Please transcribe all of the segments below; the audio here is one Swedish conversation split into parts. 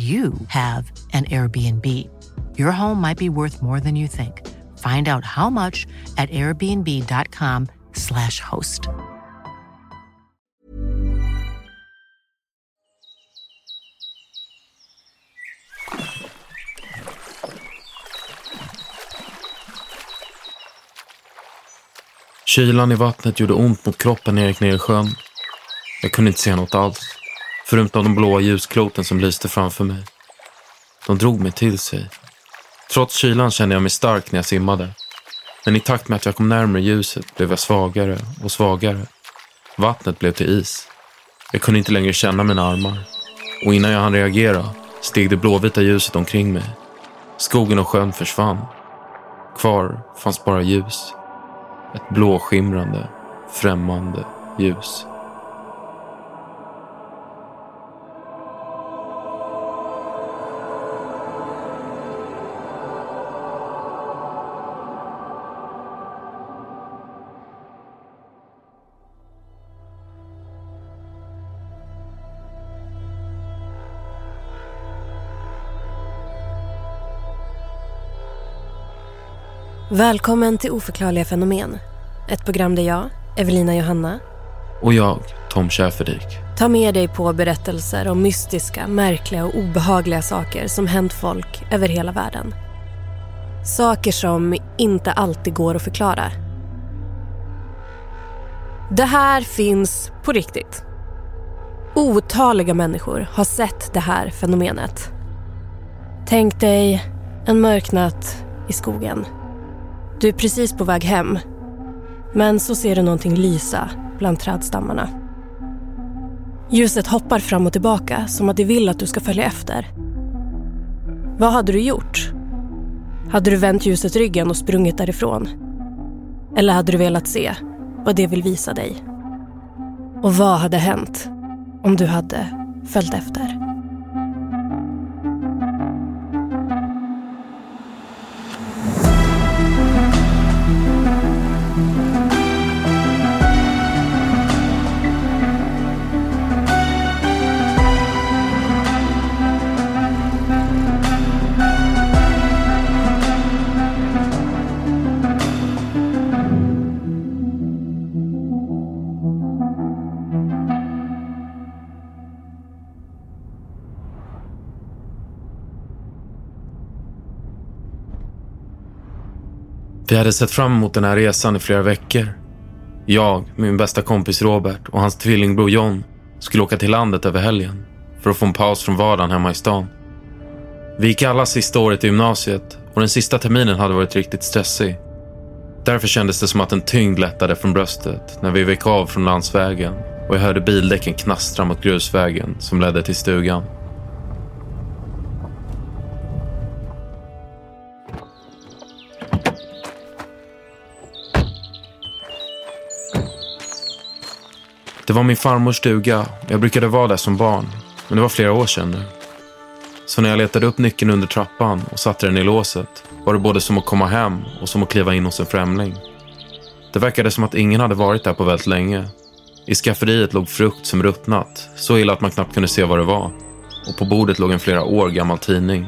you have an Airbnb. Your home might be worth more than you think. Find out how much at airbnb.com/slash host. Kylan i vattnet gjorde ont mot kroppen när jag gick ner i sjön. Jag kunde inte se något alls, förutom de blåa ljuskloten som lyste framför mig. De drog mig till sig. Trots kylan kände jag mig stark när jag simmade. Men i takt med att jag kom närmare ljuset blev jag svagare och svagare. Vattnet blev till is. Jag kunde inte längre känna mina armar. Och innan jag hann reagera steg det blåvita ljuset omkring mig. Skogen och sjön försvann. Kvar fanns bara ljus. Ett blåskimrande, främmande ljus. Välkommen till Oförklarliga fenomen. Ett program där jag, Evelina Johanna, Och jag, Tom Schäferdik. tar med dig på berättelser om mystiska, märkliga och obehagliga saker som hänt folk över hela världen. Saker som inte alltid går att förklara. Det här finns på riktigt. Otaliga människor har sett det här fenomenet. Tänk dig en mörk natt i skogen. Du är precis på väg hem. Men så ser du någonting lysa bland trädstammarna. Ljuset hoppar fram och tillbaka som att det vill att du ska följa efter. Vad hade du gjort? Hade du vänt ljuset ryggen och sprungit därifrån? Eller hade du velat se vad det vill visa dig? Och vad hade hänt om du hade följt efter? Vi hade sett fram emot den här resan i flera veckor. Jag, min bästa kompis Robert och hans tvillingbror John skulle åka till landet över helgen för att få en paus från vardagen hemma i stan. Vi gick alla sista året i gymnasiet och den sista terminen hade varit riktigt stressig. Därför kändes det som att en tyngd lättade från bröstet när vi vek av från landsvägen och jag hörde bildäcken knastra mot grusvägen som ledde till stugan. Det var min farmors stuga. Jag brukade vara där som barn, men det var flera år sedan nu. Så när jag letade upp nyckeln under trappan och satte den i låset var det både som att komma hem och som att kliva in hos en främling. Det verkade som att ingen hade varit där på väldigt länge. I skafferiet låg frukt som ruttnat, så illa att man knappt kunde se vad det var. Och på bordet låg en flera år gammal tidning.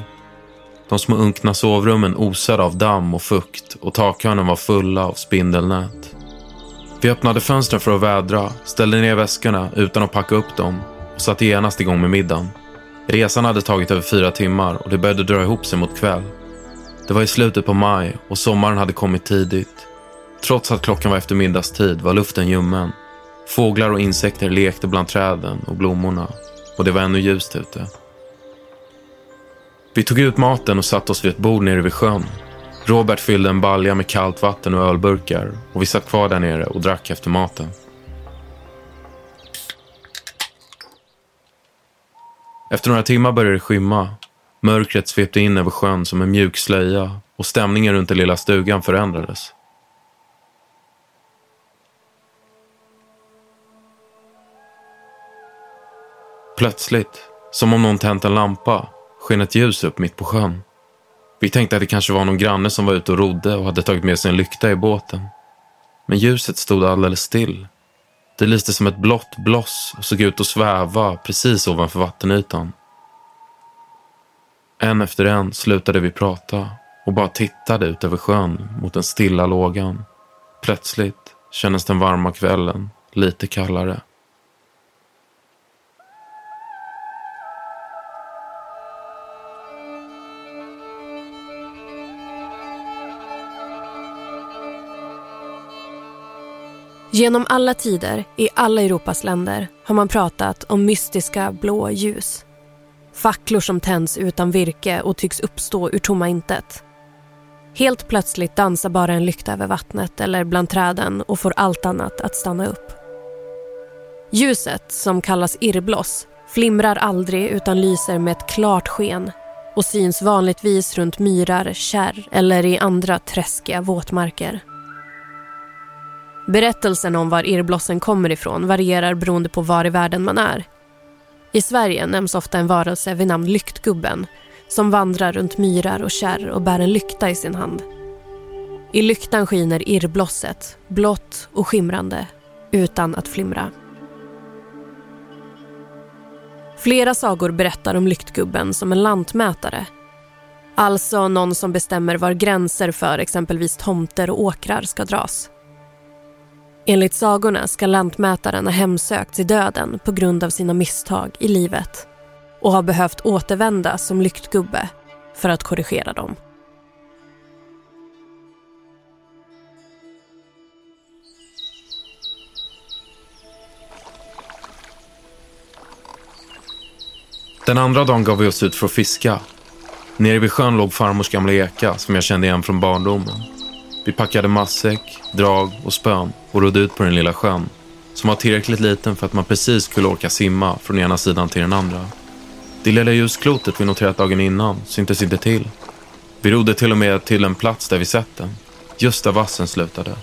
De små unkna sovrummen osade av damm och fukt och takhörnen var fulla av spindelnät. Vi öppnade fönstren för att vädra, ställde ner väskorna utan att packa upp dem och satte genast igång med middagen. Resan hade tagit över fyra timmar och det började dra ihop sig mot kväll. Det var i slutet på maj och sommaren hade kommit tidigt. Trots att klockan var eftermiddagstid var luften ljummen. Fåglar och insekter lekte bland träden och blommorna och det var ännu ljust ute. Vi tog ut maten och satte oss vid ett bord nere vid sjön. Robert fyllde en balja med kallt vatten och ölburkar och vi satt kvar där nere och drack efter maten. Efter några timmar började det skymma. Mörkret svepte in över sjön som en mjuk slöja och stämningen runt den lilla stugan förändrades. Plötsligt, som om någon tänt en lampa, sken ett ljus upp mitt på sjön. Vi tänkte att det kanske var någon granne som var ute och rodde och hade tagit med sig en lykta i båten. Men ljuset stod alldeles still. Det lyste som ett blått bloss och såg ut att sväva precis ovanför vattenytan. En efter en slutade vi prata och bara tittade ut över sjön mot den stilla lågan. Plötsligt kändes den varma kvällen lite kallare. Genom alla tider, i alla Europas länder, har man pratat om mystiska blå ljus. Facklor som tänds utan virke och tycks uppstå ur tomma intet. Helt plötsligt dansar bara en lykta över vattnet eller bland träden och får allt annat att stanna upp. Ljuset, som kallas irrbloss, flimrar aldrig utan lyser med ett klart sken och syns vanligtvis runt myrar, kärr eller i andra träskiga våtmarker. Berättelsen om var irrblossen kommer ifrån varierar beroende på var i världen man är. I Sverige nämns ofta en varelse vid namn Lyktgubben som vandrar runt myrar och kärr och bär en lykta i sin hand. I lyktan skiner irrblosset, blått och skimrande, utan att flimra. Flera sagor berättar om Lyktgubben som en lantmätare. Alltså någon som bestämmer var gränser för exempelvis tomter och åkrar ska dras. Enligt sagorna ska lantmätaren ha hemsökts i döden på grund av sina misstag i livet och har behövt återvända som lyktgubbe för att korrigera dem. Den andra dagen gav vi oss ut för att fiska. Nere vid sjön låg farmors gamla eka som jag kände igen från barndomen. Vi packade matsäck, drag och spön och rodde ut på den lilla sjön som var tillräckligt liten för att man precis skulle orka simma från ena sidan till den andra. Det lilla ljusklotet vi noterat dagen innan syntes inte till. Vi rodde till och med till en plats där vi sett den, just där vassen slutade.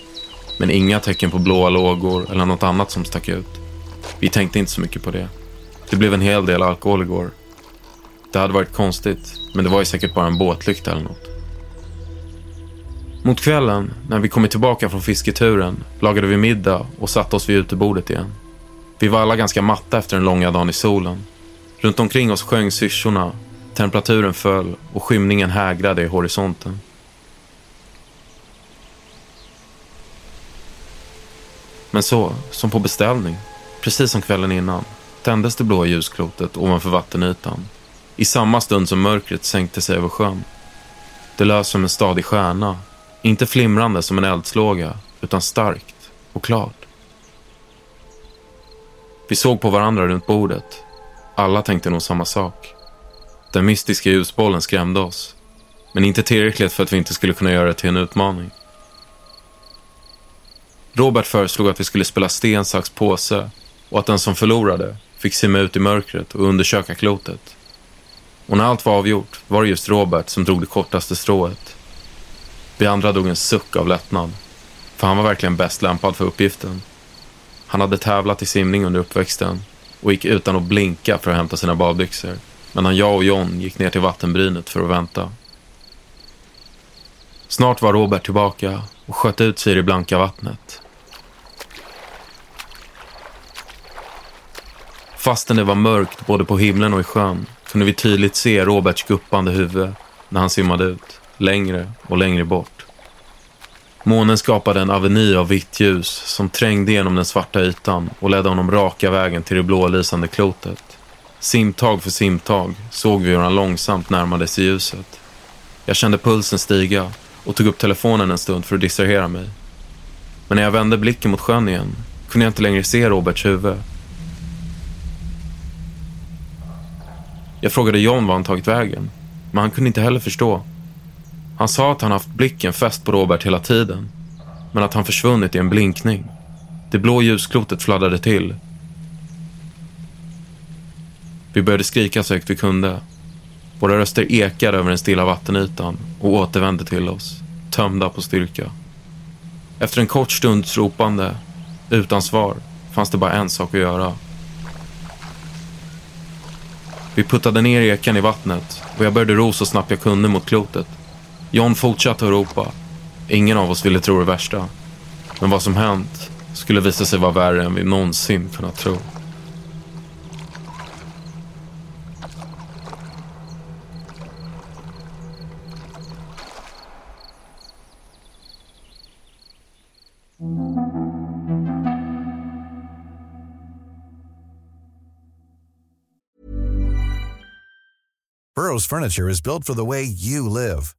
Men inga tecken på blåa lågor eller något annat som stack ut. Vi tänkte inte så mycket på det. Det blev en hel del alkohol igår. Det hade varit konstigt, men det var ju säkert bara en båtlykta eller något. Mot kvällen, när vi kommit tillbaka från fisketuren, lagade vi middag och satte oss vid utebordet igen. Vi var alla ganska matta efter den långa dagen i solen. Runt omkring oss sjöng syrsorna, temperaturen föll och skymningen hägrade i horisonten. Men så, som på beställning, precis som kvällen innan, tändes det blåa ljusklotet ovanför vattenytan. I samma stund som mörkret sänkte sig över sjön. Det lös som en stadig stjärna inte flimrande som en eldslåga, utan starkt och klart. Vi såg på varandra runt bordet. Alla tänkte nog samma sak. Den mystiska ljusbollen skrämde oss. Men inte tillräckligt för att vi inte skulle kunna göra det till en utmaning. Robert föreslog att vi skulle spela sten, sax, påse och att den som förlorade fick simma ut i mörkret och undersöka klotet. Och när allt var avgjort var det just Robert som drog det kortaste strået vi andra drog en suck av lättnad, för han var verkligen bäst lämpad för uppgiften. Han hade tävlat i simning under uppväxten och gick utan att blinka för att hämta sina badbyxor. medan jag och John gick ner till vattenbrynet för att vänta. Snart var Robert tillbaka och sköt ut sig i det blanka vattnet. Fastän det var mörkt både på himlen och i sjön kunde vi tydligt se Roberts guppande huvud när han simmade ut, längre och längre bort. Månen skapade en aveny av vitt ljus som trängde genom den svarta ytan och ledde honom raka vägen till det blålysande klotet. Simtag för simtag såg vi hur han långsamt närmade sig ljuset. Jag kände pulsen stiga och tog upp telefonen en stund för att distrahera mig. Men när jag vände blicken mot sjön igen kunde jag inte längre se Roberts huvud. Jag frågade John var han tagit vägen, men han kunde inte heller förstå. Han sa att han haft blicken fäst på Robert hela tiden, men att han försvunnit i en blinkning. Det blå ljusklotet fladdrade till. Vi började skrika så högt vi kunde. Våra röster ekade över den stilla vattenytan och återvände till oss, tömda på styrka. Efter en kort stunds ropande, utan svar, fanns det bara en sak att göra. Vi puttade ner ekan i vattnet och jag började ro så snabbt jag kunde mot klotet. John fortsatte att ropa. Ingen av oss ville tro det värsta. Men vad som hänt skulle visa sig vara värre än vi någonsin kunnat tro. Burrow's furniture is built for the way you live.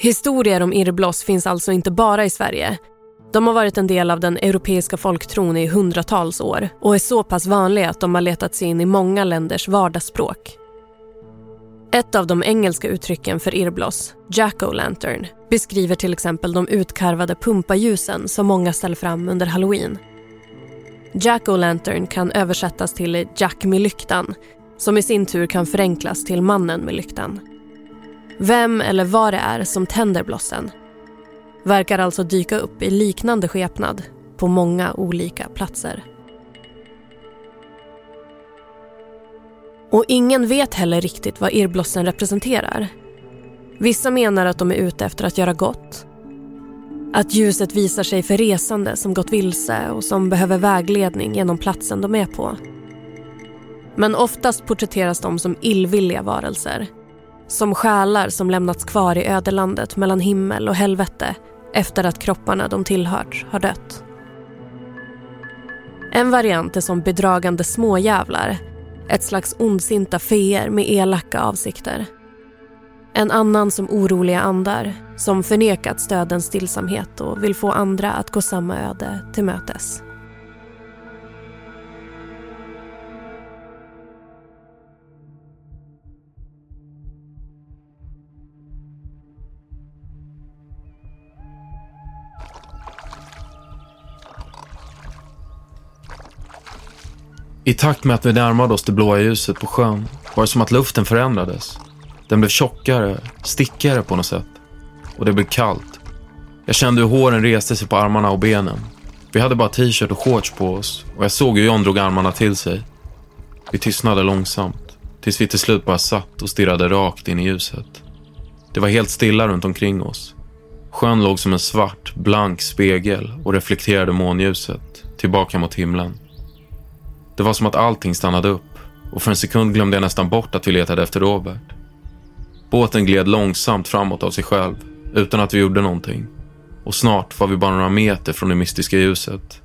Historier om irrbloss finns alltså inte bara i Sverige. De har varit en del av den europeiska folktron i hundratals år och är så pass vanliga att de har letat sig in i många länders vardagsspråk. Ett av de engelska uttrycken för irrbloss, jack-o'-lantern, beskriver till exempel de utkarvade pumpaljusen som många ställer fram under halloween. Jack-o'-lantern kan översättas till Jack med lyktan som i sin tur kan förenklas till mannen med lyktan. Vem eller vad det är som tänder blossen verkar alltså dyka upp i liknande skepnad på många olika platser. Och ingen vet heller riktigt vad irrblossen representerar. Vissa menar att de är ute efter att göra gott. Att ljuset visar sig för resande som gått vilse och som behöver vägledning genom platsen de är på. Men oftast porträtteras de som illvilliga varelser. Som själar som lämnats kvar i ödelandet mellan himmel och helvete efter att kropparna de tillhört har dött. En variant är som bedragande småjävlar. Ett slags ondsinta feer med elaka avsikter. En annan som oroliga andar som förnekat stödens stillsamhet och vill få andra att gå samma öde till mötes. I takt med att vi närmade oss det blåa ljuset på sjön var det som att luften förändrades. Den blev tjockare, stickigare på något sätt. Och det blev kallt. Jag kände hur håren reste sig på armarna och benen. Vi hade bara t-shirt och shorts på oss och jag såg hur John drog armarna till sig. Vi tystnade långsamt, tills vi till slut bara satt och stirrade rakt in i ljuset. Det var helt stilla runt omkring oss. Sjön låg som en svart, blank spegel och reflekterade månljuset tillbaka mot himlen. Det var som att allting stannade upp och för en sekund glömde jag nästan bort att vi letade efter Robert. Båten gled långsamt framåt av sig själv utan att vi gjorde någonting och snart var vi bara några meter från det mystiska ljuset.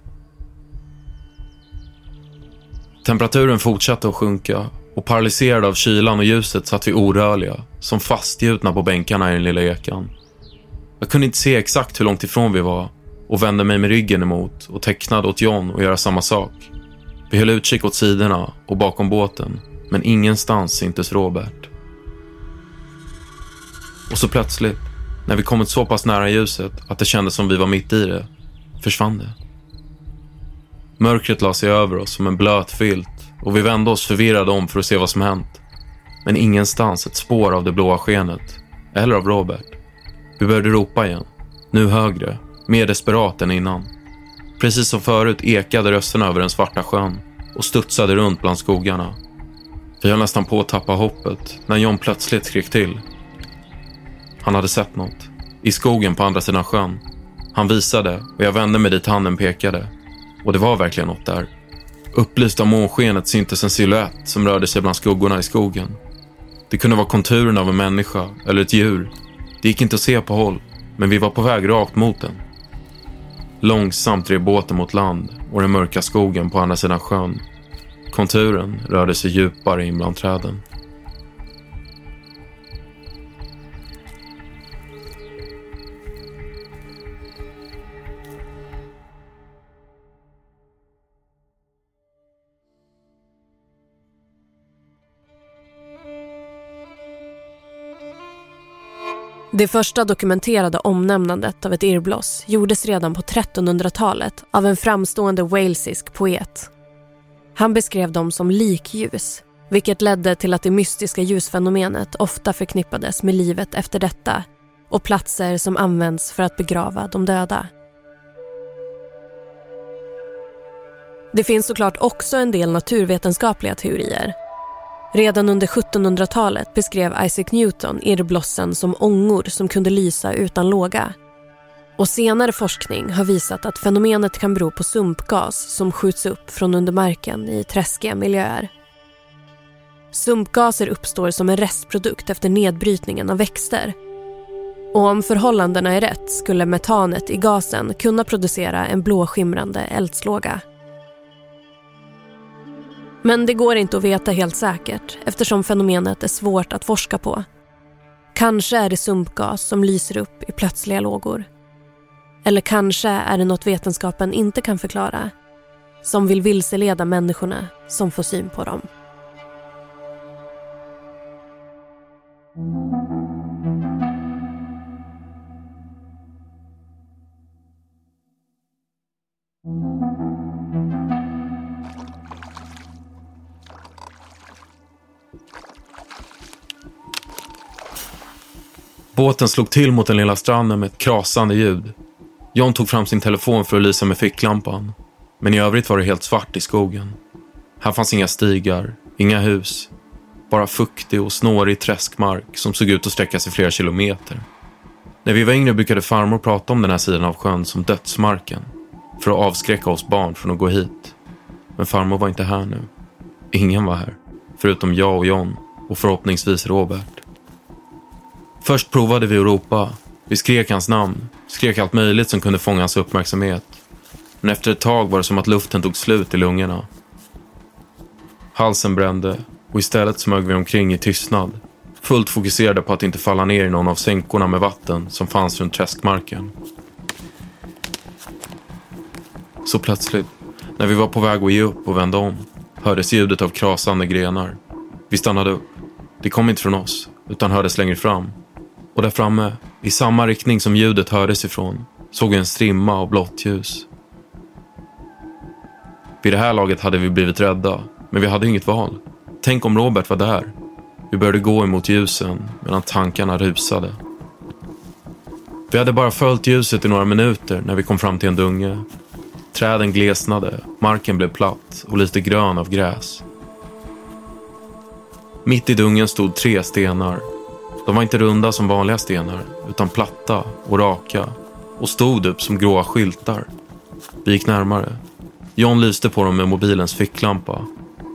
Temperaturen fortsatte att sjunka och paralyserade av kylan och ljuset satt vi orörliga, som fastgjutna på bänkarna i den lilla ekan. Jag kunde inte se exakt hur långt ifrån vi var och vände mig med ryggen emot och tecknade åt John att göra samma sak. Vi höll utkik åt sidorna och bakom båten, men ingenstans syntes Robert. Och så plötsligt, när vi kommit så pass nära ljuset att det kändes som vi var mitt i det, försvann det. Mörkret la sig över oss som en blöt filt och vi vände oss förvirrade om för att se vad som hänt. Men ingenstans ett spår av det blåa skenet, eller av Robert. Vi började ropa igen, nu högre, mer desperat än innan. Precis som förut ekade rösterna över den svarta sjön och studsade runt bland skogarna. Vi höll nästan på att tappa hoppet när John plötsligt skrek till. Han hade sett något. I skogen på andra sidan sjön. Han visade och jag vände mig dit handen pekade. Och det var verkligen något där. Upplyst av månskenet syntes en siluett som rörde sig bland skuggorna i skogen. Det kunde vara konturen av en människa eller ett djur. Det gick inte att se på håll, men vi var på väg rakt mot den. Långsamt drev båten mot land och den mörka skogen på andra sidan sjön. Konturen rörde sig djupare in bland träden. Det första dokumenterade omnämnandet av ett irrbloss gjordes redan på 1300-talet av en framstående walesisk poet. Han beskrev dem som likljus, vilket ledde till att det mystiska ljusfenomenet ofta förknippades med livet efter detta och platser som används för att begrava de döda. Det finns såklart också en del naturvetenskapliga teorier Redan under 1700-talet beskrev Isaac Newton irrblossen som ångor som kunde lysa utan låga. Och senare forskning har visat att fenomenet kan bero på sumpgas som skjuts upp från under marken i träskiga miljöer. Sumpgaser uppstår som en restprodukt efter nedbrytningen av växter. Och om förhållandena är rätt skulle metanet i gasen kunna producera en blåskimrande eldslåga. Men det går inte att veta helt säkert eftersom fenomenet är svårt att forska på. Kanske är det sumpgas som lyser upp i plötsliga lågor. Eller kanske är det något vetenskapen inte kan förklara som vill vilseleda människorna som får syn på dem. Båten slog till mot den lilla stranden med ett krasande ljud. John tog fram sin telefon för att lysa med ficklampan. Men i övrigt var det helt svart i skogen. Här fanns inga stigar, inga hus. Bara fuktig och snårig träskmark som såg ut att sträcka sig flera kilometer. När vi var yngre brukade farmor prata om den här sidan av sjön som dödsmarken. För att avskräcka oss barn från att gå hit. Men farmor var inte här nu. Ingen var här. Förutom jag och John och förhoppningsvis Robert. Först provade vi att ropa. Vi skrek hans namn, skrek allt möjligt som kunde fånga hans uppmärksamhet. Men efter ett tag var det som att luften tog slut i lungorna. Halsen brände och istället smög vi omkring i tystnad. Fullt fokuserade på att inte falla ner i någon av sänkorna med vatten som fanns runt träskmarken. Så plötsligt, när vi var på väg att ge upp och vända om, hördes ljudet av krasande grenar. Vi stannade upp. Det kom inte från oss, utan hördes längre fram och där framme, i samma riktning som ljudet hördes ifrån, såg vi en strimma av blått ljus. Vid det här laget hade vi blivit rädda Men vi hade inget val. Tänk om Robert var där. Vi började gå emot ljusen medan tankarna rusade. Vi hade bara följt ljuset i några minuter när vi kom fram till en dunge. Träden glesnade, marken blev platt och lite grön av gräs. Mitt i dungen stod tre stenar. De var inte runda som vanliga stenar, utan platta och raka och stod upp som gråa skyltar. Vi gick närmare. John lyste på dem med mobilens ficklampa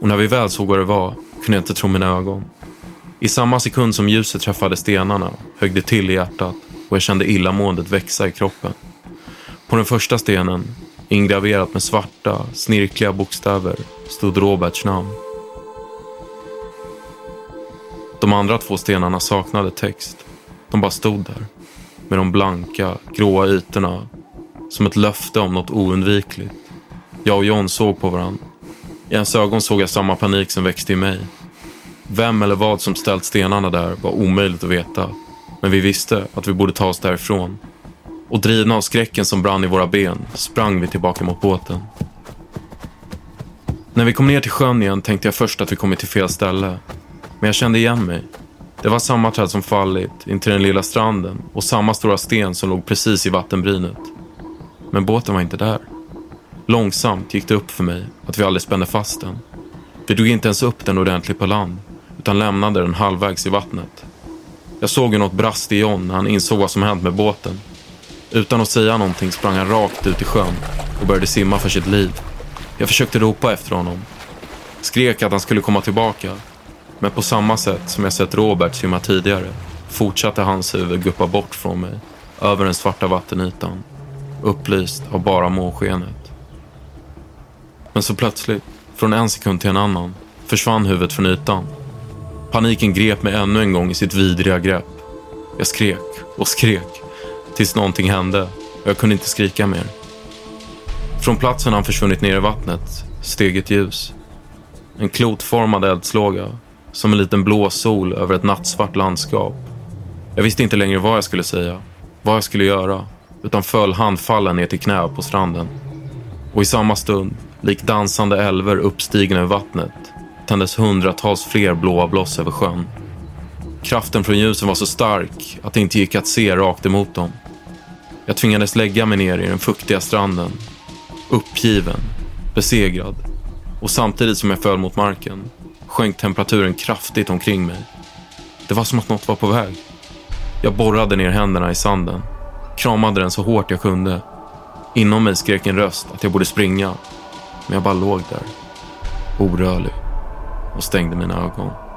och när vi väl såg vad det var kunde jag inte tro mina ögon. I samma sekund som ljuset träffade stenarna högg det till i hjärtat och jag kände illamåendet växa i kroppen. På den första stenen, ingraverat med svarta, snirkliga bokstäver, stod Roberts namn. De andra två stenarna saknade text. De bara stod där. Med de blanka, gråa ytorna. Som ett löfte om något oundvikligt. Jag och John såg på varandra. I hans ögon såg jag samma panik som växte i mig. Vem eller vad som ställt stenarna där var omöjligt att veta. Men vi visste att vi borde ta oss därifrån. Och drivna av skräcken som brann i våra ben sprang vi tillbaka mot båten. När vi kom ner till sjön igen tänkte jag först att vi kommit till fel ställe. Men jag kände igen mig. Det var samma träd som fallit intill den lilla stranden och samma stora sten som låg precis i vattenbrynet. Men båten var inte där. Långsamt gick det upp för mig att vi aldrig spände fast den. Vi drog inte ens upp den ordentligt på land utan lämnade den halvvägs i vattnet. Jag såg hur något brast i John när han insåg vad som hänt med båten. Utan att säga någonting sprang han rakt ut i sjön och började simma för sitt liv. Jag försökte ropa efter honom. Skrek att han skulle komma tillbaka. Men på samma sätt som jag sett Robert simma tidigare fortsatte hans huvud guppa bort från mig över den svarta vattenytan, upplyst av bara månskenet. Men så plötsligt, från en sekund till en annan, försvann huvudet från ytan. Paniken grep mig ännu en gång i sitt vidriga grepp. Jag skrek och skrek tills någonting hände och jag kunde inte skrika mer. Från platsen han försvunnit ner i vattnet steg ett ljus. En klotformad eldslåga, som en liten blå sol över ett nattsvart landskap. Jag visste inte längre vad jag skulle säga, vad jag skulle göra, utan föll handfallen ner till knä på stranden. Och i samma stund, lik dansande älver uppstigna ur vattnet, tändes hundratals fler blåa bloss över sjön. Kraften från ljusen var så stark att det inte gick att se rakt emot dem. Jag tvingades lägga mig ner i den fuktiga stranden. Uppgiven, besegrad. Och samtidigt som jag föll mot marken sjönk temperaturen kraftigt omkring mig. Det var som att något var på väg. Jag borrade ner händerna i sanden. Kramade den så hårt jag kunde. Inom mig skrek en röst att jag borde springa. Men jag bara låg där. Orörlig. Och stängde mina ögon.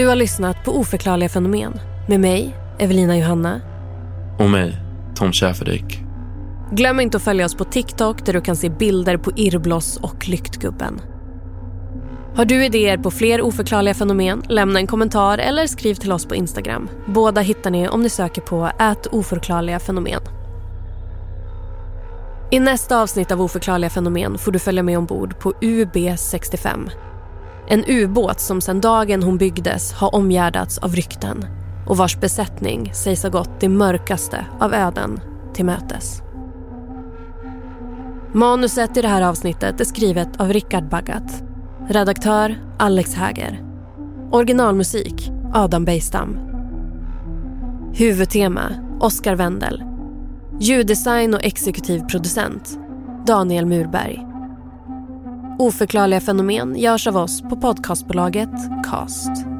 Du har lyssnat på Oförklarliga fenomen med mig, Evelina Johanna. Och mig, Tom Schäferdik. Glöm inte att följa oss på TikTok där du kan se bilder på Irrbloss och Lyktgubben. Har du idéer på fler oförklarliga fenomen? Lämna en kommentar eller skriv till oss på Instagram. Båda hittar ni om ni söker på ät oförklarliga fenomen. I nästa avsnitt av Oförklarliga fenomen får du följa med ombord på UB65 en ubåt som sedan dagen hon byggdes har omgärdats av rykten och vars besättning sägs ha gått det mörkaste av öden till mötes. Manuset i det här avsnittet är skrivet av Rickard Baggat. Redaktör Alex Häger. Originalmusik Adam Bejstam. Huvudtema Oskar Wendel. Ljuddesign och exekutiv producent Daniel Murberg. Oförklarliga fenomen görs av oss på podcastbolaget Cast.